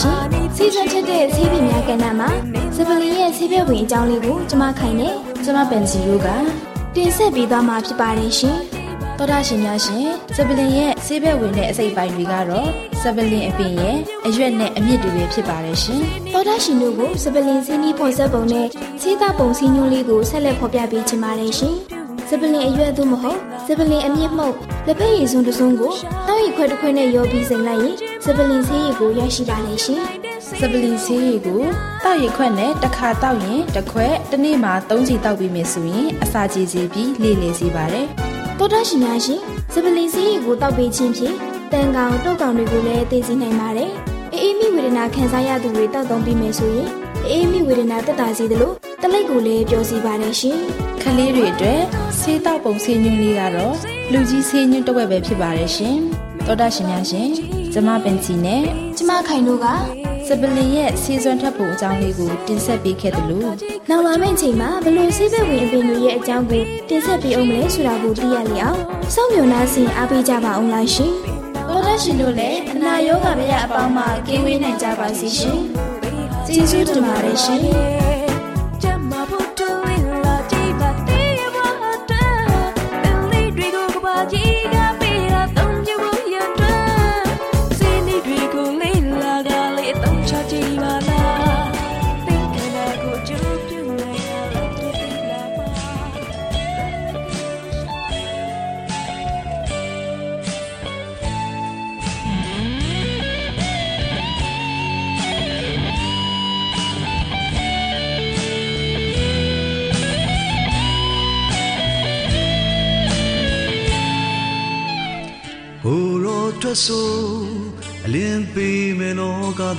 ရှင်များရှင်စီစဉ်ချက်တဲ့ဆေးပင်များကဏ္ဍမှာစပလင်ရဲ့ဆေးဘက်ဝင်အကြောင်းလေးကိုကျွန်မခိုင်နဲ့ကျွန်မပန်စီရိုးကတင်ဆက်ပေးသွားမှာဖြစ်ပါတယ်ရှင်တော်တာရှင်များရှင်စပလင်ရဲ့ဆေးဘက်ဝင်တဲ့အစိတ်ပိုင်းတွေကတော့စပလင်အပင်ရဲ့အရွက်နဲ့အမြစ်တွေပဲဖြစ်ပါတယ်ရှင်တော်တာရှင်တို့ကိုစပလင်စင်းနီးပုံစံပုံနဲ့ဆေးသားပုံစည်းညွှန်းလေးကိုဆက်လက်ဖော်ပြပေးချင်ပါတယ်ရှင်စပလင်အရွက်သို့မဟုတ်စပလင်အမြင့်မှုတ်လက်ဖက်ရည်စွန်းတစ်စုံကိုတောက်ရီခွဲတစ်ခွဲနဲ့ရောပြီးစိမ်လိုက်ရင် စပလင်ဆေးရည်ကိုရရှိပါလိမ့်ရှင်။စပလင်ဆေးရည်ကိုတောက်ရီခွက်နဲ့တစ်ခါတောက်ရင်တစ်ခွက်တစ်နေ့မှာ၃ချီတောက်ပြီးမယ်ဆိုရင်အစာကြေစေပြီးလေလေစေပါတယ်။တောတရှင်များရှင်စပလင်ဆေးရည်ကိုတောက်ပေးခြင်းဖြင့်တန်ကောင်တုတ်ကောင်တွေကိုလည်းသိသိနိုင်ပါတယ်။အေးအေးမိဝေဒနာခံစားရသူတွေတောက်သုံးပြီးမယ်ဆိုရင်အေးမိဝေဒနာတက်တာစီသလိုတလိပ်ကိုလည်းပြောစီပါတယ်ရှင်။ခလေးတွေအတွက်ဆေးတောက်ပုံဆေးညွှန်းလေးကတော့လူကြီးဆေးညွှန်းတစ်ဝက်ပဲဖြစ်ပါတယ်ရှင်။သောတာရှင်များရှင် ကျမပင်စီနဲ့ကျမခိုင်တို့ကစပလင်ရဲ့ဆေးစွမ်းထပ်ပုံအကြောင်းလေးကိုတင်ဆက်ပေးခဲ့တယ်လို့နောက်လာမယ့်ချိန်မှာဘလို့ဆေးဘက်ဝင်အပင်တွေရဲ့အကြောင်းကိုတင်ဆက်ပေးအောင်မလဲဆိုတာကိုသိရလေအောင်စောင့်မျှော်နှားစဉ်အားပေးကြပါအောင်လားရှင်။သောတာရှင်တို့လည်းအနာရောဂါမရအပေါင်းမှကင်းဝေးနိုင်ကြပါစေရှင်။ကျေးဇူးတင်ပါတယ်ရှင်။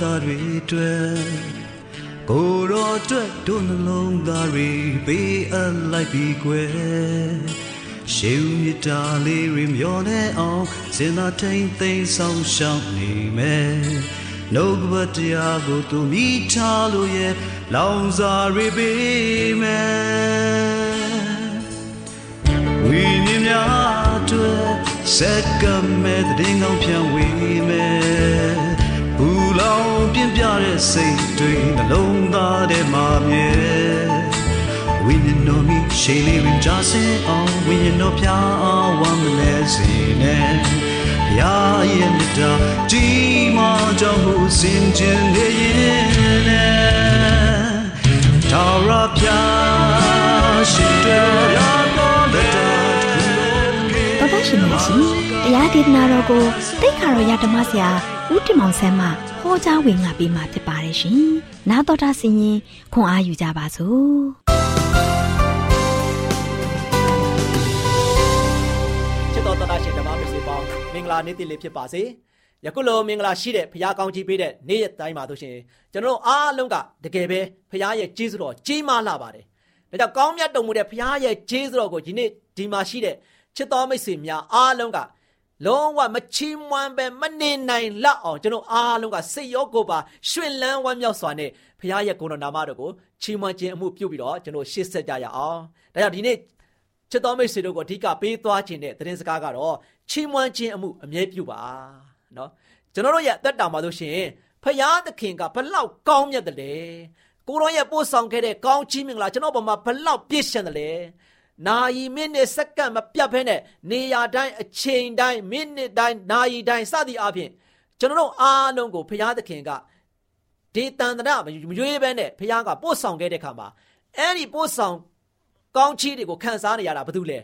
သားတွေတွေ့ကိုရောအတွက်တို့နှလုံးသားတွေပေးအပ်လိုက်ပြီးကွယ်ရှေးဦးမြတာလေးတွေမျောနေအောင်စင်သာထိန်သိမ်းဆောင်ရှောက်နေမယ်နှုတ်ကပတရားကိုသူမိထားလို့ရဲ့လောင်စာတွေပေးမယ်ဝိညာဉ်များတွေ့စက်ကမဲ့တဲ့ငောင်းပြန်ဝေးမယ်ဘူ လောင်ပြင်းပြတဲ့စိတ်တွေနှလုံးသားထဲမှာမြဲဝိညာဉ်တော်မိရှိလေးဝင်ကြစေအောင်ဝိညာဉ်တော်ပြအောင်ဝမ်းမလဲစေနဲ့ဘုရားရဲ့မြတ်တာဒီမှာကြောင့်ဟုစင်ကြင်နေရင်နဲ့ထာဝရဘုရားရှိတော်ရတော်တဲ့တော်တော်ရှင်များရှင် တရားဒေသနာတော်ကိုတိတ်ခါတော်ရဓမ္မဆရာဦးတင်မောင်ဆန်းမှဟောကြားဝင်ငါပေးมาဖြစ်ပါတယ်ရှင်။နာတော်တာဆင်ရင်ခွန်အားယူကြပါစို့။ချစ်တော်တာရှင်ဓမ္မမိတ်ဆွေပေါင်းမင်္ဂလာနေ့တည်လေးဖြစ်ပါစေ။ယခုလိုမင်္ဂလာရှိတဲ့ဖခင်ကောင်းကြီးပေးတဲ့နေ့ရက်တိုင်းမှာတို့ရှင်ကျွန်တော်အားလုံးကတကယ်ပဲဖခင်ရဲ့ကျေးဇူးတော်ကြီးမားလာပါတယ်။ဒါကြောင့်ကောင်းမြတ်တော်မူတဲ့ဖခင်ရဲ့ကျေးဇူးတော်ကိုဒီနေ့ဒီမှာရှိတဲ့ချစ်တော်မိတ်ဆွေများအားလုံးက လုံးဝမချီးမွမ်းပဲမနေနိုင်လောက်အောင်ကျွန်တော်အားလုံးကစိတ်ရောကိုယ်ပါရွှင်လန်းဝမ်းမြောက်စွာနဲ့ဖခင်ရဲ့ကိုယ်တော်နာမတော်ကိုချီးမွမ်းခြင်းအမှုပြုပြီးတော့ကျွန်တော်ရှေ့ဆက်ကြရအောင်ဒါကြောင့်ဒီနေ့ချစ်တော်မိတ်ဆွေတို့ကိုအဓိကပေးသွားခြင်းတဲ့သတင်းစကားကတော့ချီးမွမ်းခြင်းအမှုအမြဲပြုပါနော်ကျွန်တော်တို့ရဲ့အသက်တာမှာလို့ရှိရင်ဖခင်သခင်ကဘလောက်ကောင်းမြတ်တယ်လဲကိုရောရဲ့ပို့ဆောင်ခဲ့တဲ့ကောင်းချီးမင်္ဂလာကျွန်တော်ပေါ်မှာဘလောက်ပြည့်စုံတယ်လဲ နာယီမိနစ်စက္ကန့်မပြတ်ဖဲနဲ့နေရာတိုင်းအချိန်တိုင်းမိနစ်တိုင်းနာယီတိုင်းစသည်အပြင်ကျွန်တော်တို့အားလုံးကိုဖရာသခင်ကဒေတန်တရမရွေးဘဲနဲ့ဖရာကပို့ဆောင်ခဲ့တဲ့ခါမှာအဲ့ဒီပို့ဆောင်ကောင်းချီးတွေကိုခံစားနေရတာဘာလို့လဲ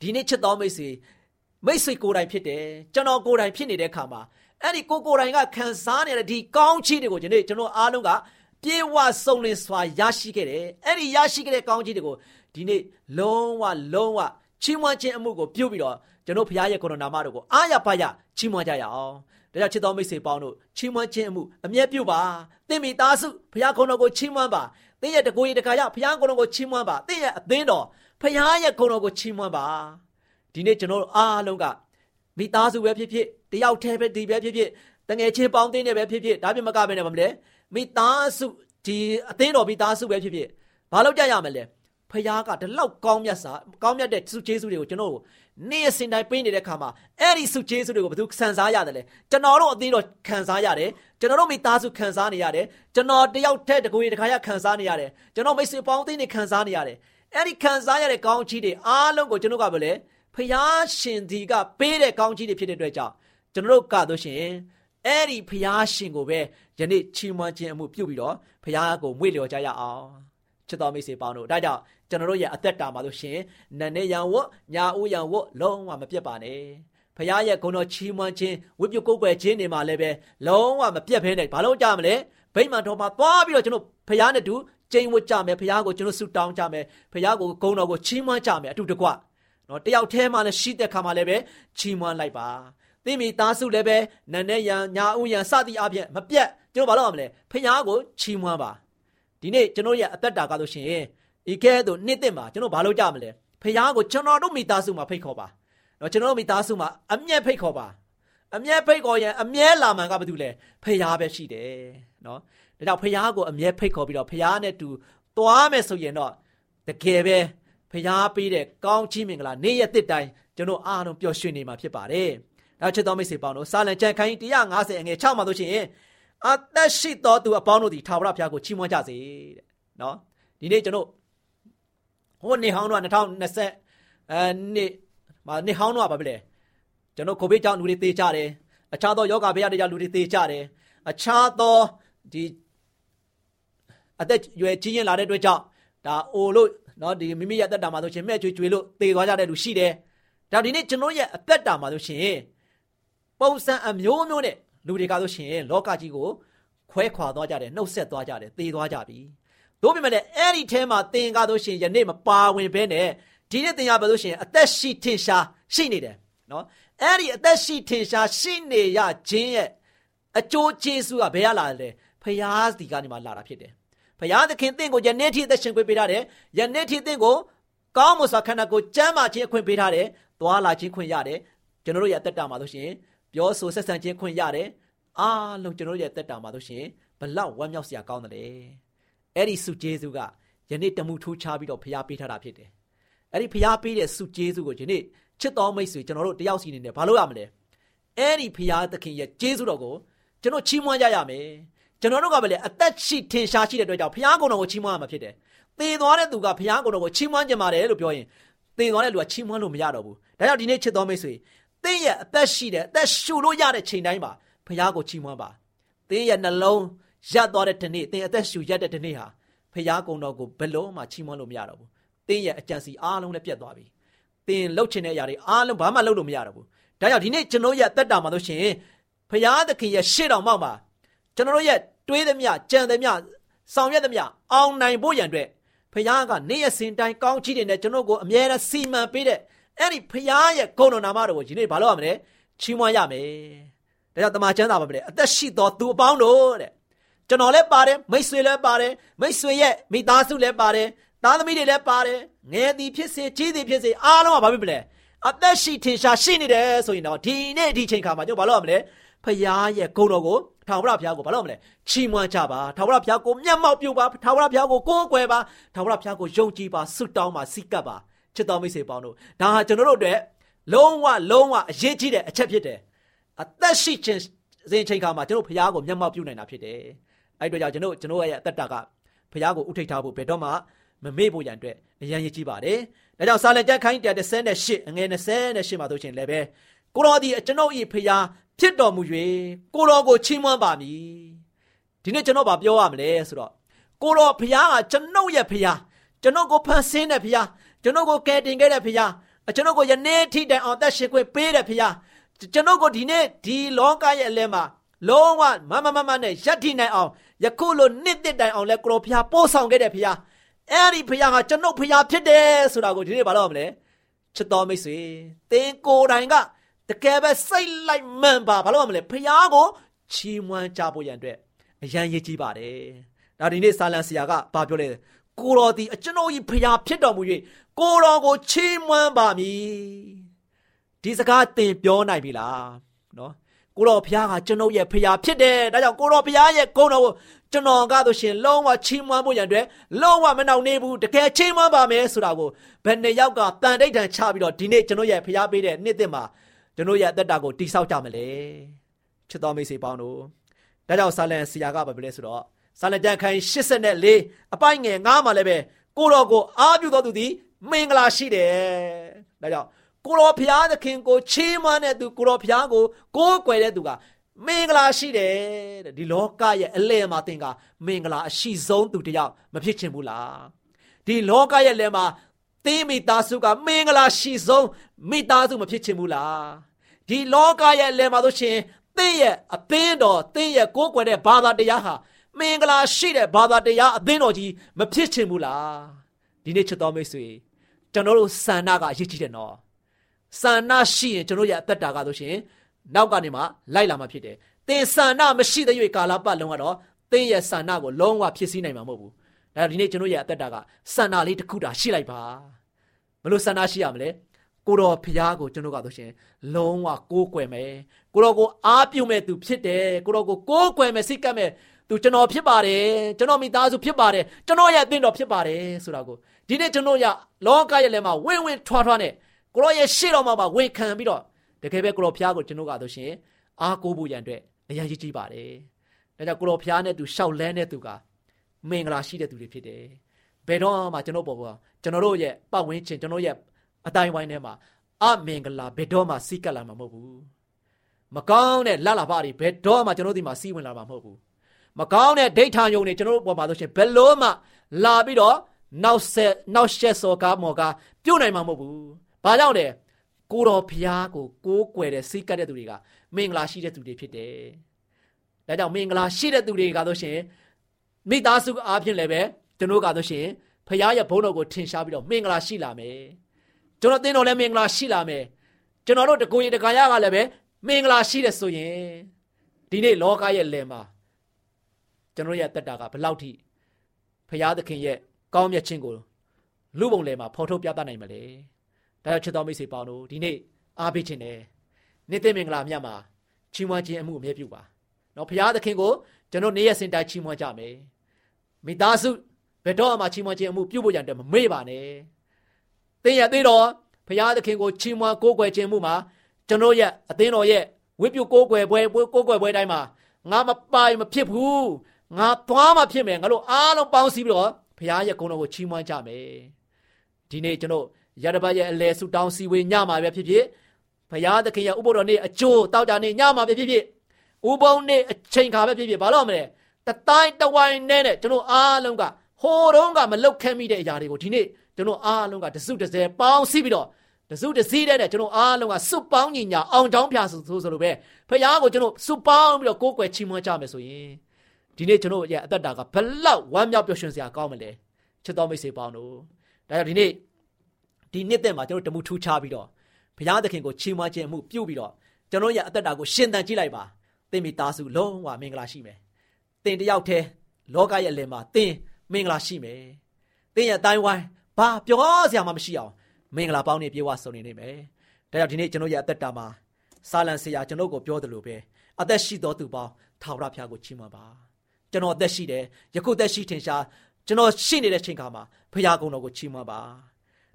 ဒီနေ့ချစ်တော်မိတ်ဆွေမိတ်ဆွေကိုယ်တိုင်ဖြစ်တယ်ကျွန်တော်ကိုယ်တိုင်ဖြစ်နေတဲ့ခါမှာအဲ့ဒီကိုကိုယ်တိုင်ကခံစားနေတဲ့ဒီကောင်းချီးတွေကိုဒီနေ့ကျွန်တော်အားလုံးကပြေဝစုံလင်စွာရရှိခဲ့တယ်အဲ့ဒီရရှိခဲ့တဲ့ကောင်းချီးတွေကို ဒီနေ့လုံးဝလုံးဝချီးမွမ်းခြင်းအမှုကိုပြုပြီးတော့ကျွန်တော်ဘုရားရဲ့ကိုရိုနာမတော်ကိုအားရပါရချီးမွမ်းကြရအောင်။ဒါကြောင့်ချစ်တော်မိတ်ဆွေပေါင်းတို့ချီးမွမ်းခြင်းအမှုအမြဲပြုပါ။သင်မိသားစုဘုရားကိုယ်တော်ကိုချီးမွမ်းပါ။သင်ရဲ့တကိုယ်ရတခါရဘုရားကိုယ်တော်ကိုချီးမွမ်းပါ။သင်ရဲ့အသင်းတော်ဘုရားရဲ့ကိုယ်တော်ကိုချီးမွမ်းပါ။ဒီနေ့ကျွန်တော်အားလုံးကမိသားစုပဲဖြစ်ဖြစ်တယောက်တည်းပဲဒီပဲဖြစ်ဖြစ်တငယ်ချင်းပေါင်းသင်းနေပဲဖြစ်ဖြစ်ဒါပြမကပဲနဲ့မလဲမိသားစုဒီအသင်းတော်မိသားစုပဲဖြစ်ဖြစ်ဘာလို့ကြရမလဲ ဖခင်ကဒီလောက်ကောင်းမြတ်စာကောင်းမြတ်တဲ့စုကျေးဇူးတွေကိုကျွန်တော်တို့နေ့အစဉ်တိုင်းပေးနေတဲ့ခါမှာအဲ့ဒီစုကျေးဇူးတွေကိုဘယ်သူခံစားရတယ်လဲကျွန်တော်တို့အသင်းတော်ခံစားရတယ်ကျွန်တော်တို့မိသားစုခံစားနေရတယ်ကျွန်တော်တယောက်တည်းတကူရီတခါရခံစားနေရတယ်ကျွန်တော်မိတ်ဆွေပေါင်းအသင်းတွေခံစားနေရတယ်အဲ့ဒီခံစားရတဲ့ကောင်းချီးတွေအားလုံးကိုကျွန်တော်ကပဲလေဖခင်ရှင်ဒီကပေးတဲ့ကောင်းချီးတွေဖြစ်တဲ့အတွက်ကြောင့်ကျွန်တော်တို့ကတော့ရှင်အဲ့ဒီဖခင်ရှင်ကိုပဲယနေ့ချီးမွမ်းခြင်းအမှုပြုပြီးတော့ဖခင်ကိုမွေ့လျော်ကြရအောင်ချစ်တော်မိတ်ဆွေပေါင်းတို့ဒါကြောင့် ကျွန်တော်တို့ရဲ့အသက်တာမှာလို့ရှင်နန်းနေရန်ဝတ်ညာဦးရန်ဝတ်လုံးဝမပြတ်ပါနဲ့ဖခင်ရဲ့ဂုဏ်တော်ချီးမွမ်းခြင်းဝိပုကုတ်ွယ်ခြင်းတွေမှာလည်းပဲလုံးဝမပြတ်ဖဲနဲ့ဘာလို့ကြမလဲဗိမာန်တော်မှာသွားပြီးတော့ကျွန်တော်ဖခင်နဲ့တူကျိန်ဝတ်ကြမယ်ဖခင်ကိုကျွန်တော်ဆုတောင်းကြမယ်ဖခင်ကိုဂုဏ်တော်ကိုချီးမွမ်းကြမယ်အတူတကွနော်တယောက်တည်းမှလည်းရှိတဲ့ခါမှလည်းပဲချီးမွမ်းလိုက်ပါသိမိသားစုလည်းပဲနန်းနဲ့ရန်ညာဦးရန်စသည်အပြင်မပြတ်ကျွန်တော်ဘာလို့ရမလဲဖခင်ကိုချီးမွမ်းပါဒီနေ့ကျွန်တော်ရဲ့အသက်တာကလို့ရှိရင် ဤကဲ့သို့နှစ်သက်မှာကျွန်တော်ဘာလို့ကြမလဲဖခင်ကိုကျွန်တော်တို့မိသားစုမှာဖိတ်ခေါ်ပါနော်ကျွန်တော်တို့မိသားစုမှာအမျက်ဖိတ်ခေါ်ပါအမျက်ဖိတ်ခေါ်ရင်အမျက်လာမှန်ကဘာတူလဲဖခင်ပဲရှိတယ်နော်ဒါကြောင့်ဖခင်ကိုအမျက်ဖိတ်ခေါ်ပြီးတော့ဖခင်နဲ့တူသွားမယ်ဆိုရင်တော့တကယ်ပဲဖခင်ပေးတဲ့ကောင်းချီးမင်္ဂလာနေ့ရက်တစ်တိုင်းကျွန်တော်အားလုံးပျော်ရွှင်နေမှာဖြစ်ပါတယ်ဒါချစ်တော်မိတ်ဆွေပေါင်းတို့စာလံကျန်ခိုင်း150အငယ်6မှာဆိုရှင်အသက်ရှိတော်သူအပေါင်းတို့ဒီထာဝရဘုရားကိုချီးမွမ်းကြစေတဲ့နော်ဒီနေ့ကျွန်တော် ဟိုနေဟောင်းတော့2020အဲနှစ်မနေဟောင်းတော့ဗာပဲလေကျွန်တော်ကိုဗစ်ကြောင့်လူတွေသေကြတယ်အခြားသောယောဂဗေဒတွေကြောင့်လူတွေသေကြတယ်အခြားသောဒီအသက်ရွယ်ကြီးရင်လာတဲ့အတွက်ကြောင့်ဒါအိုလို့နော်ဒီမိမိရဲ့အသက်တာမှာဆိုရှင်မဲ့ကျွေကျွေလို့သေသွားကြတဲ့လူရှိတယ်ဒါဒီနေ့ကျွန်တော်ရဲ့အသက်တာမှာဆိုရှင်ပုံစံအမျိုးမျိုးနဲ့လူတွေကဆိုရှင်လောကကြီးကိုခွဲခွာသွားကြတယ်နှုတ်ဆက်သွားကြတယ်သေသွားကြပြီ တို့ပြမဲ့လည်းအဲ့ဒီထဲမှာသင်ကားဆိုရှင်ယနေ့မပါဝင်ဘဲနဲ့ဒီနေ့သင်ရပါလို့ရှင်အသက်ရှိထင်ရှားရှိနေတယ်နော်အဲ့ဒီအသက်ရှိထင်ရှားရှိနေရခြင်းရဲ့အကျိုးကျေးဇူးကဘယ်ရလာလဲဖရာစီကနေမှလာတာဖြစ်တယ်ဖရာသခင်တင့်ကိုယနေ့ထိအသက်ရှင်ခွင့်ပေးထားတယ်ယနေ့ထိတင့်ကိုကောင်းမွန်စွာခန္ဓာကိုယ်ကျမ်းမာခြင်းအခွင့်ပေးထားတယ်သွားလာခြင်းခွင့်ရတယ်ကျွန်တော်တို့ရဲ့အသက်တာမှာဆိုရှင်ပြောဆိုဆက်ဆံခြင်းခွင့်ရတယ်အားလုံးကျွန်တော်တို့ရဲ့အသက်တာမှာဆိုရှင်ဘလောက်ဝမ်းမြောက်စရာကောင်းတယ် အဲ့ဒီစုကျေးဇူးကယနေ့တမှုထူးခြားပြီးတော့ဖရာပေးထားတာဖြစ်တယ်အဲ့ဒီဖရာပေးတဲ့စုကျေးဇူးကိုယနေ့ချစ်တော်မိတ်ဆွေကျွန်တော်တို့တယောက်စီနေနဲ့ဘာလို့ရမလဲအဲ့ဒီဖရာသခင်ရဲ့ကျေးဇူးတော်ကိုကျွန်တော်ချီးမွမ်းကြရမယ်ကျွန်တော်တို့ကပဲလေအသက်ရှိထင်ရှားရှိတဲ့အတွက်ကြောင့်ဖရာကုံတော်ကိုချီးမွမ်းရမှာဖြစ်တယ်သေသွားတဲ့သူကဖရာကုံတော်ကိုချီးမွမ်းကြပါတယ်လို့ပြောရင်သေသွားတဲ့လူကချီးမွမ်းလို့မရတော့ဘူးဒါကြောင့်ဒီနေ့ချစ်တော်မိတ်ဆွေသင်ရဲ့အသက်ရှိတဲ့အသက်ရှူလို့ရတဲ့ချိန်တိုင်းမှာဖရာကိုချီးမွမ်းပါသင်ရဲ့နှလုံး ရပ်သွားတဲ့ဒီနေ့သင်အသက်ရှူရက်တဲ့ဒီနေ့ဟာဖရာကုံတော်ကိုဘယ်လုံးမှချီးမွမ်းလို့မရတော့ဘူးသင်ရဲ့အကြံစီအားလုံးလည်းပြတ်သွားပြီသင်လှုပ်ချင်တဲ့အရာတွေအားလုံးဘာမှလှုပ်လို့မရတော့ဘူးဒါကြောင့်ဒီနေ့ကျွန်တော်ရဲ့အသက်တာမှာလို့ရှိရင်ဖရာသခင်ရဲ့ရှေ့တော်မှောက်မှာကျွန်တော်ရဲ့တွေးသမျှကြံသမျှဆောင်ရွက်သမျှအောင်နိုင်ဖို့ရန်အတွက်ဖရာကနေ့ရက်စဉ်တိုင်းကောင်းချီးတယ်နဲ့ကျွန်တော်ကိုအမြဲတမ်းစီမံပေးတဲ့အဲ့ဒီဖရာရဲ့ဂုဏ်တော်နာမတော်ကိုဒီနေ့ဘာလို့ရမလဲချီးမွမ်းရမယ်ဒါကြောင့်တမန်ကျမ်းစာပါပဲအသက်ရှိတော်သူအပေါင်းတို့တဲ့ ကျွန်တော်လည်းပါတယ်မိတ်ဆွေလည်းပါတယ်မိတ်ဆွေရဲ့မိသားစုလည်းပါတယ်သားသမီးတွေလည်းပါတယ်ငယ်သည်ဖြစ်စေကြီးသည်ဖြစ်စေအားလုံးကဘာဖြစ်မလဲအသက်ရှိထင်ရှားရှိနေတယ်ဆိုရင်တော့ဒီနေ့ဒီချိန်ခါမှာကျွန်တော်ဘာလို့ရမလဲဖရာရဲ့ဂုဏ်တော်ကိုထာဝရဘုရားကိုဘာလို့မလဲချီးမွမ်းကြပါထာဝရဘုရားကိုမျက်မှောက်ပြုပါထာဝရဘုရားကိုကိုးကွယ်ပါထာဝရဘုရားကိုယုံကြည်ပါဆုတောင်းပါစိတ်ကပ်ပါချစ်တော်မိတ်ဆွေပေါင်းတို့ဒါဟာကျွန်တော်တို့အတွက်လုံးဝလုံးဝအရေးကြီးတဲ့အချက်ဖြစ်တယ်အသက်ရှိခြင်းစဉ်ချိန်ခါမှာကျွန်တော်ဘုရားကိုမျက်မှောက်ပြုနိုင်တာဖြစ်တယ် အဲ့တို့ကြောင့်ကျွန်တော်ကျွန်တော်ရဲ့အသက်တာကဘုရားကိုဥထိတ်ထားဖို့ဘယ်တော့မှမမေ့ဖို့ရန်အတွက်အရန်ရည်ကြီးပါတယ်ဒါကြောင့်စာလံကျမ်းခိုင်း138အငယ်28မှာဆိုရှင်လည်းပဲကိုတော်ဒီကျွန်တော်ဤဖရာဖြစ်တော်မူ၍ကိုတော်ကိုချီးမွမ်းပါမည်ဒီနေ့ကျွန်တော်ဗာပြောရမလဲဆိုတော့ကိုတော်ဖရာကကျွန်ုပ်ရဲ့ဖရာကျွန်ုပ်ကိုဖန်ဆင်းတဲ့ဖရာကျွန်ုပ်ကိုကယ်တင်ခဲ့တဲ့ဖရာကျွန်ုပ်ကိုယနေ့ထိတိုင်အောင်သက်ရှင်ခွင့်ပေးတဲ့ဖရာကျွန်ုပ်ကိုဒီနေ့ဒီလောကရဲ့အလဲမှာလုံးဝမမမမနဲ့ရပ်တည်နိုင်အောင် ယခုလိုနှစ်သက်တိုင်အောင်လဲကိုတော်ဖရာပို့ဆောင်ခဲ့တဲ့ဖရာအဲ့ဒီဖရာကကျွန်ုပ်ဖရာဖြစ်တယ်ဆိုတာကိုဒီနေ့ဘာလို့ရမလဲချစ်တော်မိတ်ဆွေသင်ကိုယ်တိုင်ကတကယ်ပဲစိတ်လိုက်မှန်ပါဘာလို့မလဲဖះကိုချီးမွမ်းကြဖို့ရန်အတွက်အရန်ရည်ကြီးပါတယ်ဒါဒီနေ့ဆာလန်ဆရာကဘာပြောလဲကိုတော်ဒီအကျွန်ုပ်ဤဖះဖြစ်တော်မူ၍ကိုတော်ကိုချီးမွမ်းပါမည်ဒီစကားသင်ပြောနိုင်ပြီလားနော် ကိုတော်ဖះကကျွန်ုပ်ရဲ့ဖះဖြစ်တယ်ဒါကြောင့်ကိုတော်ဖះရဲ့ဂုဏ်တော်ကိုကျွန်တော်ကားဆိုရှင်လုံးဝချီးမွမ်းဖို့ရန်အတွက်လုံးဝမနှောင့်နှေးဘူးတကယ်ချီးမွမ်းပါမယ်ဆိုတာကိုဘယ်နှစ်ယောက်ကတန်တိတ်တန်ချပြီးတော့ဒီနေ့ကျွန်တော်ရဲ့ဖះပေးတဲ့နှစ်သက်မှာကျွန်တော်ရဲ့အသက်တာကိုတိဆောက်ကြမလဲချစ်တော်မိတ်ဆွေပေါင်းတို့ဒါကြောင့်ဆာလန်ဆရာကဘာပြောလဲဆိုတော့ဆာလန်ကျမ်းခန်း84အပိုင်းငယ်9မှာလည်းပဲကိုတော်ကိုအားပြုတော်သူသည်မင်္ဂလာရှိတယ်ဒါကြောင့် ကိုတော်ဘုရားသခင်ကိုချီးမွမ်းတဲ့သူကိုတော်ဘုရားကိုကိုးကွယ်တဲ့သူကမင်္ဂလာရှိတယ်တဲ့ဒီလောကရဲ့အလယ်မှာသင်ကမင်္ဂလာအရှိဆုံးသူတယောက်မဖြစ်ချင်ဘူးလားဒီလောကရဲ့လယ်မှာသင်မိသားစုကမင်္ဂလာရှိဆုံးမိသားစုမဖြစ်ချင်ဘူးလားဒီလောကရဲ့လယ်မှာဆိုရှင်သင်ရဲ့အသင်းတော်သင်ရဲ့ကိုးကွယ်တဲ့ဘာသာတရားဟာမင်္ဂလာရှိတဲ့ဘာသာတရားအသင်းတော်ကြီးမဖြစ်ချင်ဘူးလားဒီနေ့ချစ်တော်မိတ်ဆွေကျွန်တော်တို့ဆန္ဒကအရေးကြီးတယ်နော် ဆန္ဒရှိရင်ကျွန်တော်ရဲ့အသက်တာကဆိုရှင်နောက်ကနေမှလိုက်လာမှာဖြစ်တယ်သင်ဆန္ဒမရှိတဲ့၍ကာလပတ်လုံးကတော့သင်ရဲ့ဆန္ဒကိုလုံးဝဖြစ်စည်းနိုင်မှာမဟုတ်ဘူးဒါဒီနေ့ကျွန်တော်ရဲ့အသက်တာကဆန္ဒလေးတစ်ခုတာရှိလိုက်ပါဘလို့ဆန္ဒရှိရမလဲကိုတော်ဖျားကိုကျွန်တော်ကဆိုရှင်လုံးဝကိုးကွယ်မယ်ကိုတော်ကိုအားပြုမဲ့သူဖြစ်တယ်ကိုတော်ကိုကိုးကွယ်မယ်စိတ်ကပ်မယ်သူကျွန်တော်ဖြစ်ပါတယ်ကျွန်တော်မိသားစုဖြစ်ပါတယ်ကျွန်တော်ရဲ့အသင်းတော်ဖြစ်ပါတယ်ဆိုတာကိုဒီနေ့ကျွန်တော်ရလောကရဲ့လည်းမှာဝင်းဝင်းထွားထွားနဲ့ ကိုတော်ရဲ့ရှေ့တော်မှာဝင်ခံပြီးတော့တကယ်ပဲကိုတော်ဖျားကိုကျွန်တော်ကဆိုရှင်အားကိုးဖို့ရန်အတွက်အရင်ကြီးကြီးပါတယ်ဒါကြောင့်ကိုတော်ဖျားနဲ့သူရှောက်လဲတဲ့သူကမင်္ဂလာရှိတဲ့သူတွေဖြစ်တယ်ဘယ်တော့မှကျွန်တော်ပေါ်ပေါ်ကျွန်တော်တို့ရဲ့ပတ်ဝန်းကျင်ကျွန်တော်ရဲ့အတိုင်းဝိုင်းထဲမှာအမင်္ဂလာဘယ်တော့မှစီးကပ်လာမှာမဟုတ်ဘူးမကောင်းတဲ့လလပါတွေဘယ်တော့မှကျွန်တော်ဒီမှာစီးဝင်လာမှာမဟုတ်ဘူးမကောင်းတဲ့ဒိဋ္ဌာယုံတွေကျွန်တော်တို့ပေါ်မှာဆိုရှင်ဘယ်လို့မှလာပြီးတော့နောက်ဆက်နောက်ရှက်စော်ကားမော်ကားပြုတ်နိုင်မှာမဟုတ်ဘူး ဘာကြောင့်လဲကိုတော်ဖျားကိုကိုးကွယ်တဲ့စိတ်ကပ်တဲ့သူတွေကမင်္ဂလာရှိတဲ့သူတွေဖြစ်တယ်ဒါကြောင့်မင်္ဂလာရှိတဲ့သူတွေကဆိုရှင်မိသားစုအားဖြင့်လည်းပဲကျွန်တော်ကဆိုရှင်ဖျားရဲ့ဘုန်းတော်ကိုထင်ရှားပြီးတော့မင်္ဂလာရှိလာမယ်ကျွန်တော်သင်တော်လည်းမင်္ဂလာရှိလာမယ်ကျွန်တော်တို့တကူရီတကာရကလည်းပဲမင်္ဂလာရှိတယ်ဆိုရင်ဒီနေ့လောကရဲ့လယ်မှာကျွန်တော်ရဲ့တက်တာကဘလောက်ထိဖရာသခင်ရဲ့ကောင်းမြတ်ခြင်းကိုလူပုံလယ်မှာဖော်ထုတ်ပြသနိုင်မလဲ ဒါကြောင့်ချစ်တော်မိတ်ဆွေပေါင်းတို့ဒီနေ့အားပေးခြင်းနဲ့နေ့သိမင်္ဂလာမြတ်မှာချီးမွမ်းခြင်းအမှုအမြဲပြုပါနော်ဖရာသခင်ကိုကျွန်တော်နေ့ရက်စင်တိုင်းချီးမွမ်းကြမယ်မိသားစုဘယ်တော့မှချီးမွမ်းခြင်းအမှုပြုဖို့ရတဲ့မမေ့ပါနဲ့သင်ရသေးတော့ဖရာသခင်ကိုချီးမွမ်းကိုးကွယ်ခြင်းမှုမှာကျွန်တော်ရဲ့အသင်းတော်ရဲ့ဝိပုကိုးကွယ်ပွဲကိုးကွယ်ပွဲတိုင်းမှာငါမပိုင်မဖြစ်ဘူးငါသွားမှဖြစ်မယ်ငါတို့အားလုံးပေါင်းစည်းပြီးတော့ဘုရားရဲ့ဂုဏ်တော်ကိုချီးမွမ်းကြမယ်ဒီနေ့ကျွန်တော် ရတပတ်ရဲ့အလဲဆုတောင်းစီဝေညမှာပဲဖြစ်ဖြစ်ဘုရားသခင်ရဲ့ဥပုဒ်တော်နေ့အကျိုးတောက်ကြနေ့ညမှာပဲဖြစ်ဖြစ်ဥပုံနေ့အချိန်ခါပဲဖြစ်ဖြစ်ဘာလို့မလဲတတိုင်းတဝိုင်းနဲ့ကျွန်တော်အားလုံးကဟိုတုန်းကမလုတ်ခဲမိတဲ့အရာတွေကိုဒီနေ့ကျွန်တော်အားလုံးကတစုတစဲပေါင်းစည်းပြီးတော့တစုတစည်းတဲ့ကျွန်တော်အားလုံးကစွပေါင်းညီညာအောင်ချောင်းဖြာဆိုဆိုလိုပဲဖခင်ကိုကျွန်တော်စွပေါင်းပြီးတော့ကိုးကွယ်ချီးမွမ်းကြမယ်ဆိုရင်ဒီနေ့ကျွန်တော်ရဲ့အသက်တာကဘလောက်ဝမ်းမြောက်ပျော်ရွှင်စရာကောင်းမလဲချစ်တော်မိတ်ဆွေပေါင်းတို့ဒါကြောင့်ဒီနေ့ ဒီနှစ်သက်မှာကျွန်တော်တမှုထူးခြားပြီးတော့ဘုရားသခင်ကိုချီးမွမ်းခြင်းအမှုပြုပြီးတော့ကျွန်တော်ရဲ့အသက်တာကိုရှင်သန်ကြည့်လိုက်ပါသင်မိသားစုလုံးဝမင်္ဂလာရှိမယ်သင်တယောက်တည်းလောကရဲ့အလယ်မှာသင်မင်္ဂလာရှိမယ်သင်ရဲ့အတိုင်းဝိုင်းဘာပြောစရာမှမရှိအောင်မင်္ဂလာပေါင်းနေပြေဝဆုံနေနေမယ်ဒါကြောင့်ဒီနေ့ကျွန်တော်ရဲ့အသက်တာမှာစာလံဆရာကျွန်တော်ကိုပြောတယ်လို့ပဲအသက်ရှိတော်သူပေါင်းထာဝရဘုရားကိုချီးမွမ်းပါကျွန်တော်အသက်ရှိတယ်ယခုသက်ရှိထင်ရှားကျွန်တော်ရှိနေတဲ့ချိန်ခါမှာဖခင်ကုံတော်ကိုချီးမွမ်းပါ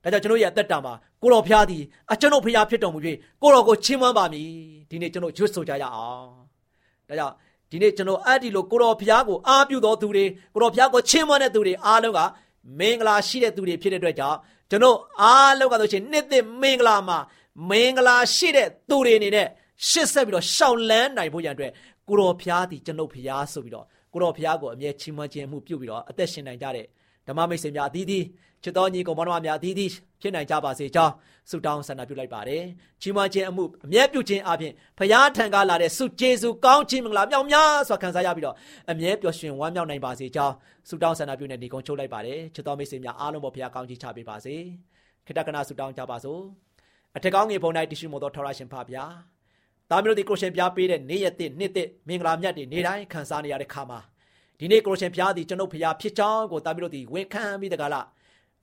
ဒါကြောင့်ကျွန်တော်ရဲ့အသက်တာမှာကိုတော်ဖျားသည်အကျွန်ုပ်ဖျားဖြစ်တော်မူ၍ကိုတော်ကိုချီးမွမ်းပါမည်ဒီနေ့ကျွန်တော်ရွတ်ဆိုကြရအောင်ဒါကြောင့်ဒီနေ့ကျွန်တော်အဲ့ဒီလိုကိုတော်ဖျားကိုအားပြုတော်သူတွေကိုတော်ဖျားကိုချီးမွမ်းတဲ့သူတွေအားလုံးကမင်္ဂလာရှိတဲ့သူတွေဖြစ်တဲ့အတွက်ကြောင့်ကျွန်တော်အားလုံးကဆိုရှင်နှစ်သက်မင်္ဂလာမှာမင်္ဂလာရှိတဲ့သူတွေအနေနဲ့ရှစ်ဆက်ပြီးတော့ရှောင်လန်းနိုင်ဖို့ရန်အတွက်ကိုတော်ဖျားသည်ကျွန်ုပ်ဖျားဆိုပြီးတော့ကိုတော်ဖျားကိုအမြဲချီးမွမ်းခြင်းမှုပြုပြီးတော့အသက်ရှင်နိုင်ကြတဲ့ဓမ္မမိတ်ဆွေများအသီးသီး ချစ်တော်ညီကောင်မောင်နှမများအသီးသီးဖြစ်နိုင်ကြပါစေကြောင်းဆုတောင်းဆန္ဒပြုလိုက်ပါတယ်ချီးမွမ်းခြင်းအမှုအမြဲပြုခြင်းအပြင်ဖျားထံကလာတဲ့ဆုကျေးဇူးကောင်းခြင်းမင်္ဂလာမြောက်များစွာခံစားရပြီးတော့အမြဲပျော်ရွှင်ဝမ်းမြောက်နိုင်ပါစေကြောင်းဆုတောင်းဆန္ဒပြုနေဒီကုန်းချုပ်လိုက်ပါတယ်ချစ်တော်မိတ်ဆွေများအားလုံးပေါ်ဖျားကောင်းချီးချပေးပါစေခိတ္တကနာဆုတောင်းကြပါစို့အထက်ကောင်းငယ်ပုံ၌တရှိမို့သောထောရရှင်ဖပါဗျာသားမျိုးတို့ဒီကိုရှင်ပြပေးတဲ့နေ့ရက်တစ်နှစ်တစ်မင်္ဂလာမြတ်တွေနေ့တိုင်းခံစားနေရတဲ့ခါမှာဒီနေ့ကိုရှင်ဖျားသည်ကျွန်ုပ်ဖျားဖြစ်ချောင်းကိုတာပြီးတော့ဒီဝန်ခံပြီးတကလား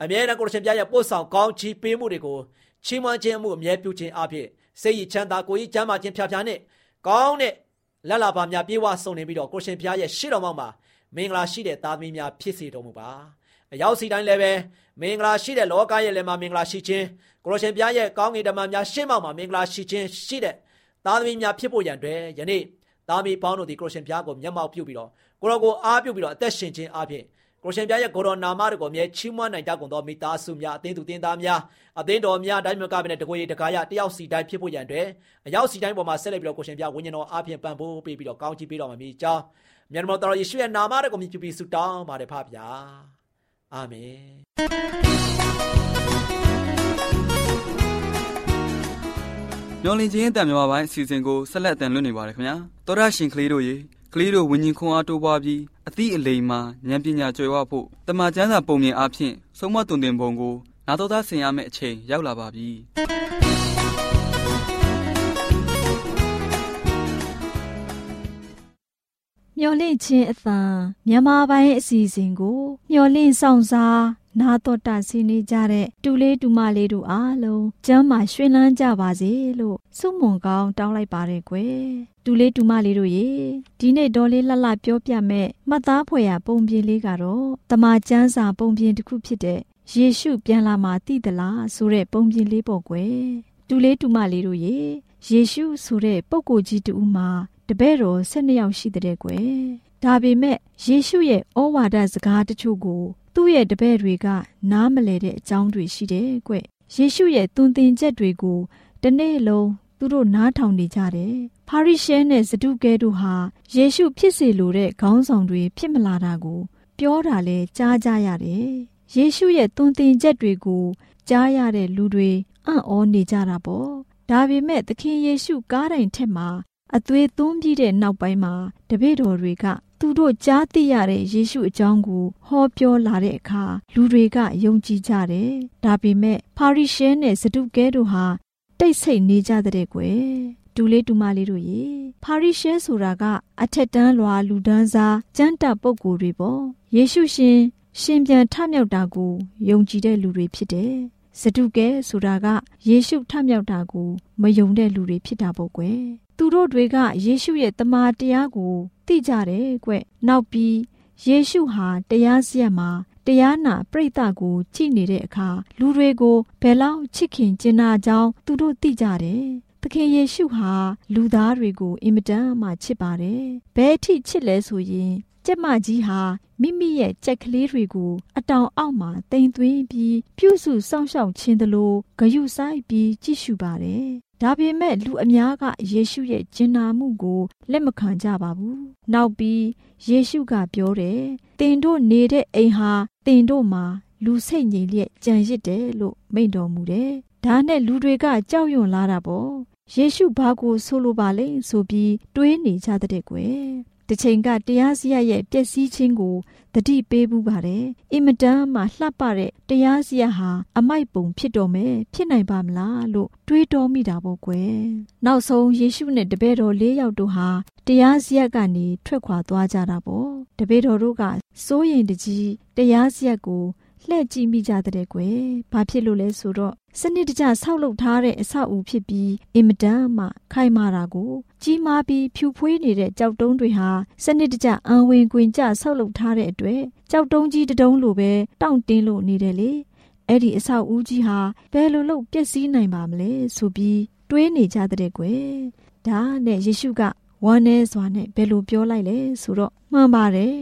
အမြဲတမ်းကိုရှင်ဖျားရဲ့ပို့ဆောင်ကောင်းချီးပေးမှုတွေကိုချီးမွမ်းခြင်းမှုအမြဲပြုခြင်းအဖြစ်စိတ်ရချမ်းသာကိုယ်ကြီးချမ်းသာခြင်းဖြာဖြာနဲ့ကောင်းတဲ့လက်လာပါများပြေဝဆုံနေပြီးတော့ကိုရှင်ဖျားရဲ့ရှေ့တော်မှာမင်္ဂလာရှိတဲ့သားသမီးများဖြစ်စေတော်မူပါအရောက်စီတိုင်းလည်းပဲမင်္ဂလာရှိတဲ့လောကရဲ့လည်းမှာမင်္ဂလာရှိခြင်းကိုရှင်ဖျားရဲ့ကောင်းကင်ဓမ္မများရှေ့မှောက်မှာမင်္ဂလာရှိခြင်းရှိတဲ့သားသမီးများဖြစ်ဖို့ရန်အတွက်ယနေ့သားမီးပေါင်းတို့ဒီကိုရှင်ဖျားကိုမျက်မှောက်ပြုပြီးတော့ကိုရောကိုအားပြုပြီးတော့အသက်ရှင်ခြင်းအပြင် ကိုရှင်ပြရဲ့ကိုရောနာမတော်ကိုမြဲချီးမွမ်းနိုင်ကြကုန်သောမိသားစုများအသင်းသူတင်းသားများအသင်းတော်များတိုင်းမြို့ကပဲတကိုယ်ရတကားရတယောက်စီတိုင်းဖြစ်ဖို့ရန်အတွက်အယောက်စီတိုင်းပေါ်မှာဆက်လက်ပြီးတော့ကိုရှင်ပြဝိညာဉ်တော်အပြင်ပံ့ပိုးပေးပြီးတော့ကောင်းချီးပေးတော်မှာမိကြောင်းမြန်မောတော်ယေရှုရဲ့နာမတော်ကိုမြည်ပြီးဆုတောင်းပါတယ်ဖပါဗျာအာမင်မျော်လင့်ခြင်းအတံမြမပိုင်းအစီအစဉ်ကိုဆက်လက်အတန်လွှင့်နေပါတယ်ခင်ဗျာတော်ရရှင်ကလေးတို့ရေ ကလေးတို့ဝิญဉ်ခွန်အားတိုးပွားပြီးအသည့်အလိမ်မှာဉာဏ်ပညာကျွယ်ဝဖို့တမန်ကျမ်းစာပုံမြင်အားဖြင့်ဆုံးမတုန်တင်ပုံကိုနာတော်သားဆင်ရမယ့်အချိန်ရောက်လာပါပြီမျော်လင့်ခြင်းအသံမြန်မာပိုင်းအစီအစဉ်ကိုမျော်လင့်ဆောင်စား နာတော်တာဆင်းနေကြတဲ့တူလေးတူမလေးတို့အားလုံးကျမ်းမာရွှင်လန်းကြပါစေလို့ဆုမွန်ကောင်းတောင်းလိုက်ပါတယ်ကွယ်တူလေးတူမလေးတို့ရေဒီနေ့ဒေါ်လေးလှလှပြောပြမဲ့မှတ်သားဖွယ်ရာပုံပြင်လေးကတော့တမချန်းစာပုံပြင်တစ်ခုဖြစ်တဲ့ယေရှုပြန်လာမှသိသလားဆိုတဲ့ပုံပြင်လေးပေါ့ကွယ်တူလေးတူမလေးတို့ရေယေရှုဆိုတဲ့ပုဂ္ဂိုလ်ကြီးတူမှာတပည့်တော်၁၂ယောက်ရှိတဲ့ကွယ် ဒါပေမဲ့ယေရှုရဲ့ဩဝါဒစကားတချို့ကို သူ့ရဲ့တပည့်တွေက နားမလည်တဲ့အကြောင်းတွေရှိတယ်ကွ။ယေရှုရဲ့သွန်သင်ချက်တွေကိုတနေ့လုံးသူတို့နားထောင်နေကြတယ်။ဖာရိရှဲနဲ့စတုကဲတို့ဟာယေရှုဖြစ်စေလိုတဲ့ခေါင်းဆောင်တွေဖြစ်မလာတာကိုပြောတာလဲကြားကြရတယ်။ယေရှုရဲ့သွန်သင်ချက်တွေကိုကြားရတဲ့လူတွေအံ့ဩနေကြတာပေါ့။ဒါပေမဲ့သခင်ယေရှုကားတိုင်ထက်မှာ အသွေးသွန်းပြီးတဲ့နောက်ပိုင်းမှာတပည့်တော်တွေက သူတို့ကြားသိရတဲ့ယေရှုအကြောင်းကိုဟောပြောလာတဲ့အခါလူတွေကယုံကြည်ကြတယ်။ဒါပေမဲ့ပါရိရှဲနဲ့စတုကဲတို့ဟာတိတ်ဆိတ်နေကြတဲ့ကွယ်တူလေးတူမလေးတို့ရေဖာရိရှဲဆိုတာကအထက်တန်းလွာလူဒန်းစားကျမ်းတပ်ပုဂ္ဂိုလ်တွေပေါ့ယေရှုရှင်ရှင်ပြန်ထမြောက်တာကိုယုံကြည်တဲ့လူတွေဖြစ်တယ်စတုကဲဆိုတာကယေရှုထမြောက်တာကိုမယုံတဲ့လူတွေဖြစ်တာပေါ့ကွယ် သူတို့တွေကယေရှုရဲ့တမန်တရားကိုသိကြတယ်ကွနောက်ပြီးယေရှုဟာတရားစရက်မှာတရားနာပြိတ္တကိုကြည်နေတဲ့အခါလူတွေကိုဘယ်လောက်ချစ်ခင်ကျင်နာကြောင်းသူတို့သိကြတယ်သခင်ယေရှုဟာလူသားတွေကိုအင်မတန်မှချစ်ပါတယ်။ဘယ်အထိချစ်လဲဆိုရင် ကျက်မကြီးဟာမိမိရဲ့ကြက်ကလေးတွေကို အတောင်အောက်မှာတင်သွင်းပြီးပြုစုစောင့်ရှောက်ခြင်းတလို့ဂယုဆိုင်ပြီးကြည့်ရှုပါတယ်။ဒါပေမဲ့လူအများကယေရှုရဲ့ကျင်နာမှုကိုလက်မခံကြပါဘူး။နောက်ပြီးယေရှုကပြောတယ်။တင်တို့နေတဲ့အိမ်ဟာတင်တို့မှာလူစိတ်ငြိမ်လျက်ကြံရစ်တယ်လို့မိန့်တော်မူတယ်။ဒါနဲ့လူတွေကကြောက်ရွံ့လာတာပေါ့။ယေရှုဘာကိုဆိုလိုပါလဲဆိုပြီးတွေးနေကြတဲ့ကွယ် တစ်ချိန်ကတရားစရရဲ့ပျက်စီးခြင်းကိုတတိပေးဘူးပါတယ်အင်မတန်မှလှပတဲ့တရားစရဟာအမိုက်ပုံဖြစ်တော်မယ်ဖြစ်နိုင်ပါမလားလို့တွေးတောမိတာပေါ့ကွယ်နောက်ဆုံးယေရှုနဲ့တပည့်တော်၄ယောက်တို့ဟာတရားစရကနေထွက်ခွာသွားကြတာပေါ့တပည့်တော်တို့ကစိုးရင်တကြီးတရားစရကိုလှည့်ကြည့်မိကြတဲ့ကွယ်ဘာဖြစ်လို့လဲဆိုတော့ စနစ်တကျဆောက်လုပ်ထားတဲ့အဆောက်အဦဖြစ်ပြီးအင်မတန်မှခိုင်မာတာကိုကြီးမားပြီးဖြူဖွေးနေတဲ့ကြောက်တုံးတွေဟာစနစ်တကျအံဝင်ကွင်ကျဆောက်လုပ်ထားတဲ့အတွက်ကြောက်တုံးကြီးတတုံးလိုပဲတောင့်တင်းလို့နေတယ်လေအဲ့ဒီအဆောက်အဦကြီးဟာဘယ်လိုလုပ်ပျက်စီးနိုင်ပါမလဲဆိုပြီးတွေးနေကြတဲ့ကွယ်ဒါနဲ့ယေရှုကဝမ်းနဲစွာနဲ့ဘယ်လိုပြောလိုက်လဲဆိုတော့မှန်ပါတယ်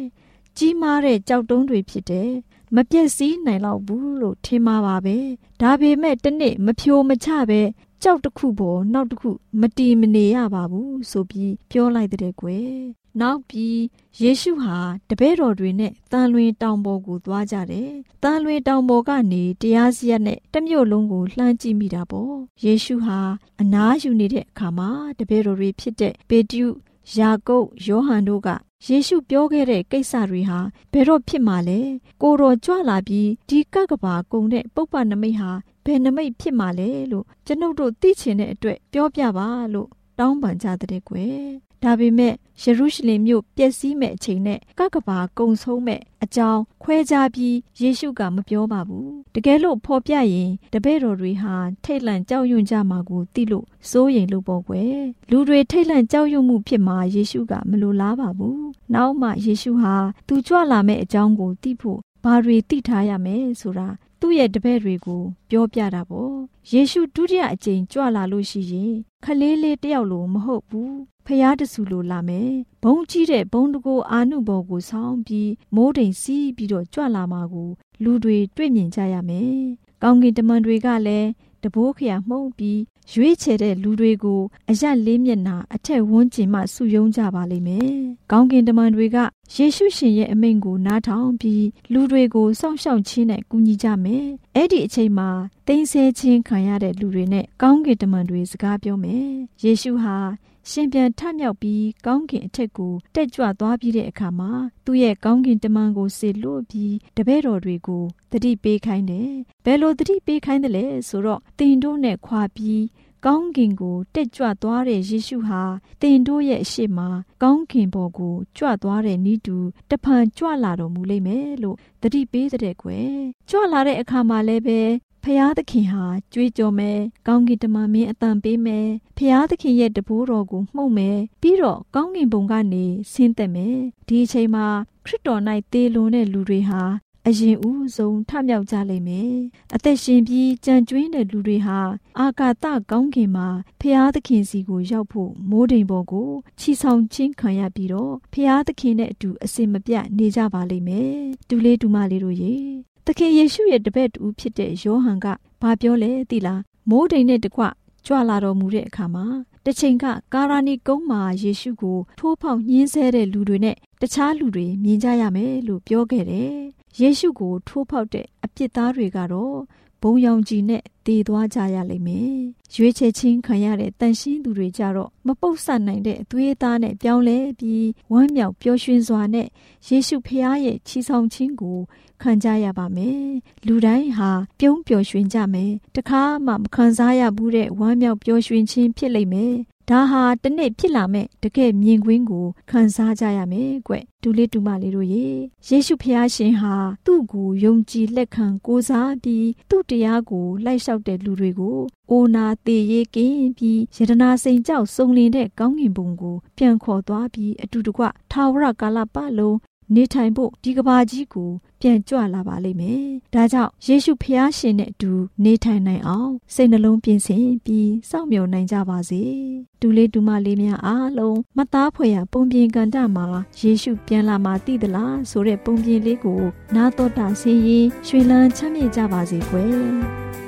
ကြီးမားတဲ့ကြောက်တုံးတွေဖြစ်တယ် မပြည့်စည်နိုင်တော့ဘူးလို့ထင်မှာပါပဲဒါပေမဲ့တနေ့မဖြိုမချပဲကြောက်တစ်ခုပေါ်နောက်တစ်ခုမတီမနေရပါဘူးဆိုပြီးပြောလိုက်တဲ့ကွယ်နောက်ပြီးယေရှုဟာတပည့်တော်တွေနဲ့တန်လွင်တောင်ပေါ်ကိုသွားကြတယ်။တန်လွင်တောင်ပေါ်ကနေတရားစီရင်နဲ့တမြို့လုံးကိုလှမ်းကြည့်မိတာပေါ့။ယေရှုဟာအနားယူနေတဲ့အခါမှာတပည့်တော်တွေဖြစ်တဲ့ပေတရု ယာကုပ်ယောဟန်တို့ကယေရှုပြောခဲ့တဲ့ကိစ္စတွေဟာဘယ်တော့ဖြစ်မှာလဲကိုတော်ကြွလာပြီးဒီကကဘာကုံတဲ့ပုပ္ပနမိတ်ဟာဘယ်နမိတ်ဖြစ်မှာလဲလို့ကျွန်ုပ်တို့သိချင်တဲ့အတွက်ပြောပြပါလို့တောင်းပန်ကြတဲ့ကွယ် ဒါပေမဲ့ယေရုရှလင်မြို့ပျက်စီးမဲ့အချိန်နဲ့ကကဘာကုံဆုံးမဲ့အကြောင်းခွဲခြားပြီးယေရှုကမပြောပါဘူးတကယ်လို့ဖော်ပြရင်တပည့်တော်တွေဟာထိတ်လန့်ကြောက်ရွံ့ကြမှာကိုသိလို့စိုးရိမ်လို့ပေါ့ကွယ်လူတွေထိတ်လန့်ကြောက်ရွံ့မှုဖြစ်မှာယေရှုကမလိုလားပါဘူးနောက်မှယေရှုဟာသူကြွလာမဲ့အကြောင်းကိုသိဖို့ ဘာတွေသိထားရမယ်ဆိုတာသူ့ရဲ့တပည့်တွေကိုပြောပြတာပေါ့ယေရှုဒုတိယအကြိမ်ကြွလာလို့ရှိရင်ခလေးလေးတယောက်လိုမဟုတ်ဘူးဖျားတဆူလိုလာမယ်ဘုံကြီးတဲ့ဘုံတကိုအာနုဘော်ကိုဆောင်းပြီးမိုးတိမ်စီးပြီးတော့ကြွလာမှာကိုလူတွေတွေ့မြင်ကြရမယ်ကောင်းကင်တမန်တွေကလည်း တဘိုးခရမှုန့်ပြီးရွေးချယ်တဲ့လူတွေကိုအရက်လေးမျက်နာအထက်ဝန်းကျင်မှစုယုံကြပါလိမ့်မယ်။ကောင်းကင်တမန်တွေကယေရှုရှင်ရဲ့အမိန့်ကိုနားထောင်ပြီးလူတွေကိုစောင့်ရှောက်ခြင်းနဲ့ကူညီကြမယ်။အဲ့ဒီအချိန်မှာတင်းဆဲခြင်းခံရတဲ့လူတွေနဲ့ကောင်းကင်တမန်တွေစကားပြောမယ်။ယေရှုဟာ ရှင်ပြန်ထမြောက်ပြီးကောင်းကင်အထက်ကိုတက်ကြွသွားပြီးတဲ့အခါမှာသူ့ရဲ့ကောင်းကင်တမန်ကိုစေလွတ်ပြီးတပည့်တော်တွေကိုတတိပေးခိုင်းတယ်။ဘယ်လိုတတိပေးခိုင်းတယ်လဲဆိုတော့တင်တို့နဲ့ခွာပြီးကောင်းကင်ကိုတက်ကြွသွားတဲ့ယေရှုဟာတင်တို့ရဲ့အရှိမကောင်းကင်ဘော်ကိုကြွသွားတဲ့ဤတူတဖန်ကြွလာတော်မူလိမ့်မယ်လို့တတိပေးတဲ့ကွယ်ကြွလာတဲ့အခါမှာလည်းပဲ ဖျားသခင်ဟာကြွေးကြော်မယ်ကောင်းကင်တမန်မင်းအတန်ပေးမယ်ဖျားသခင်ရဲ့တဘိုးတော်ကိုမှုတ်မယ်ပြီးတော့ကောင်းကင်ဘုံကနေဆင်းသက်မယ်ဒီအချိန်မှာခရစ်တော်၌သေလွန်တဲ့လူတွေဟာအရင်ဦးဆုံးထမြောက်ကြလိမ့်မယ်။အသက်ရှင်ပြီးကြံကျွင်းတဲ့လူတွေဟာအာကာသကောင်းကင်မှာဖျားသခင်စီကိုရောက်ဖို့မိုးတိမ်ပေါ်ကိုချီဆောင်ခြင်းခံရပြီးတော့ဖျားသခင်နဲ့အတူအစင်မပြတ်နေကြပါလိမ့်မယ်။တူလေးတူမလေးတို့ရေ သခင်ယေရှုရဲ့တပည့်တူဖြစ်တဲ့ယောဟန်ကဘာပြောလဲသိလားမိုးတိမ်နဲ့တကွကြွလာတော်မူတဲ့အခါမှာတစ်ချိန်ကကာရာနီကုန်းမှာယေရှုကိုထိုးဖောက်ညှင်းဆဲတဲ့လူတွေနဲ့တခြားလူတွေမြင်ကြရမယ်လို့ပြောခဲ့တယ်။ယေရှုကိုထိုးဖောက်တဲ့အပြစ်သားတွေကတော့ဘုံရောင်ကြီးနဲ့တည်သွားကြရလိမ့်မယ်။ရွေးချယ်ခြင်းခံရတဲ့တန်ရှင်းသူတွေကြတော့မပုတ်ဆက်နိုင်တဲ့အသွေးအသားနဲ့ပြောင်းလဲပြီးဝမ်းမြောက်ပျော်ရွှင်စွာနဲ့ယေရှုဖခင်ရဲ့ချီဆောင်ခြင်းကို ခံကြရပါမယ်။လူတိုင်းဟာပြုံးပျော်ရွှင်ကြမယ်။တခါမှမခံစားရဘူးတဲ့ဝမ်းမြောက်ပျော်ရွှင်ခြင်းဖြစ်လိမ့်မယ်။ဒါဟာတနေ့ဖြစ်လာမဲ့တကယ်မြင်ကွင်းကိုခံစားကြရမယ်ကွ။ဒူလေးဒူမလေးတို့ရေယေရှုဖျားရှင်ဟာသူ့ကိုယုံကြည်လက်ခံကိုးစားပြီးသူ့တရားကိုလိုက်လျှောက်တဲ့လူတွေကိုအိုနာသေးရေးကင်းပြီးယတနာစိန်ကြောက်စုံလင်တဲ့ကောင်းကင်ဘုံကိုပြန်ခေါ်သွားပြီးအတူတကွထာဝရကာလပတ်လုံးနေထိုင်ဖို့ဒီကဘာကြီးကို ပြန်ကြွလာပါလိမ့်မယ်။ဒါကြောင့်ယေရှုဖျားရှင်နဲ့အတူနေထိုင်နိုင်အောင်စိတ်နှလုံးပြင်ဆင်ပြီးစောင့်မျှော်နိုင်ကြပါစေ။ဒူလေးဒူမလေးများအားလုံးမသားဖွယ်ရပုံပြင်ကန်တမှာယေရှုပြန်လာမှသိသလားဆိုတဲ့ပုံပြင်လေးကိုနာတော်တာဆင်းရင်ရွှေလန်းချမ်းမြေ့ကြပါစေကွယ်။။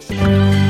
星。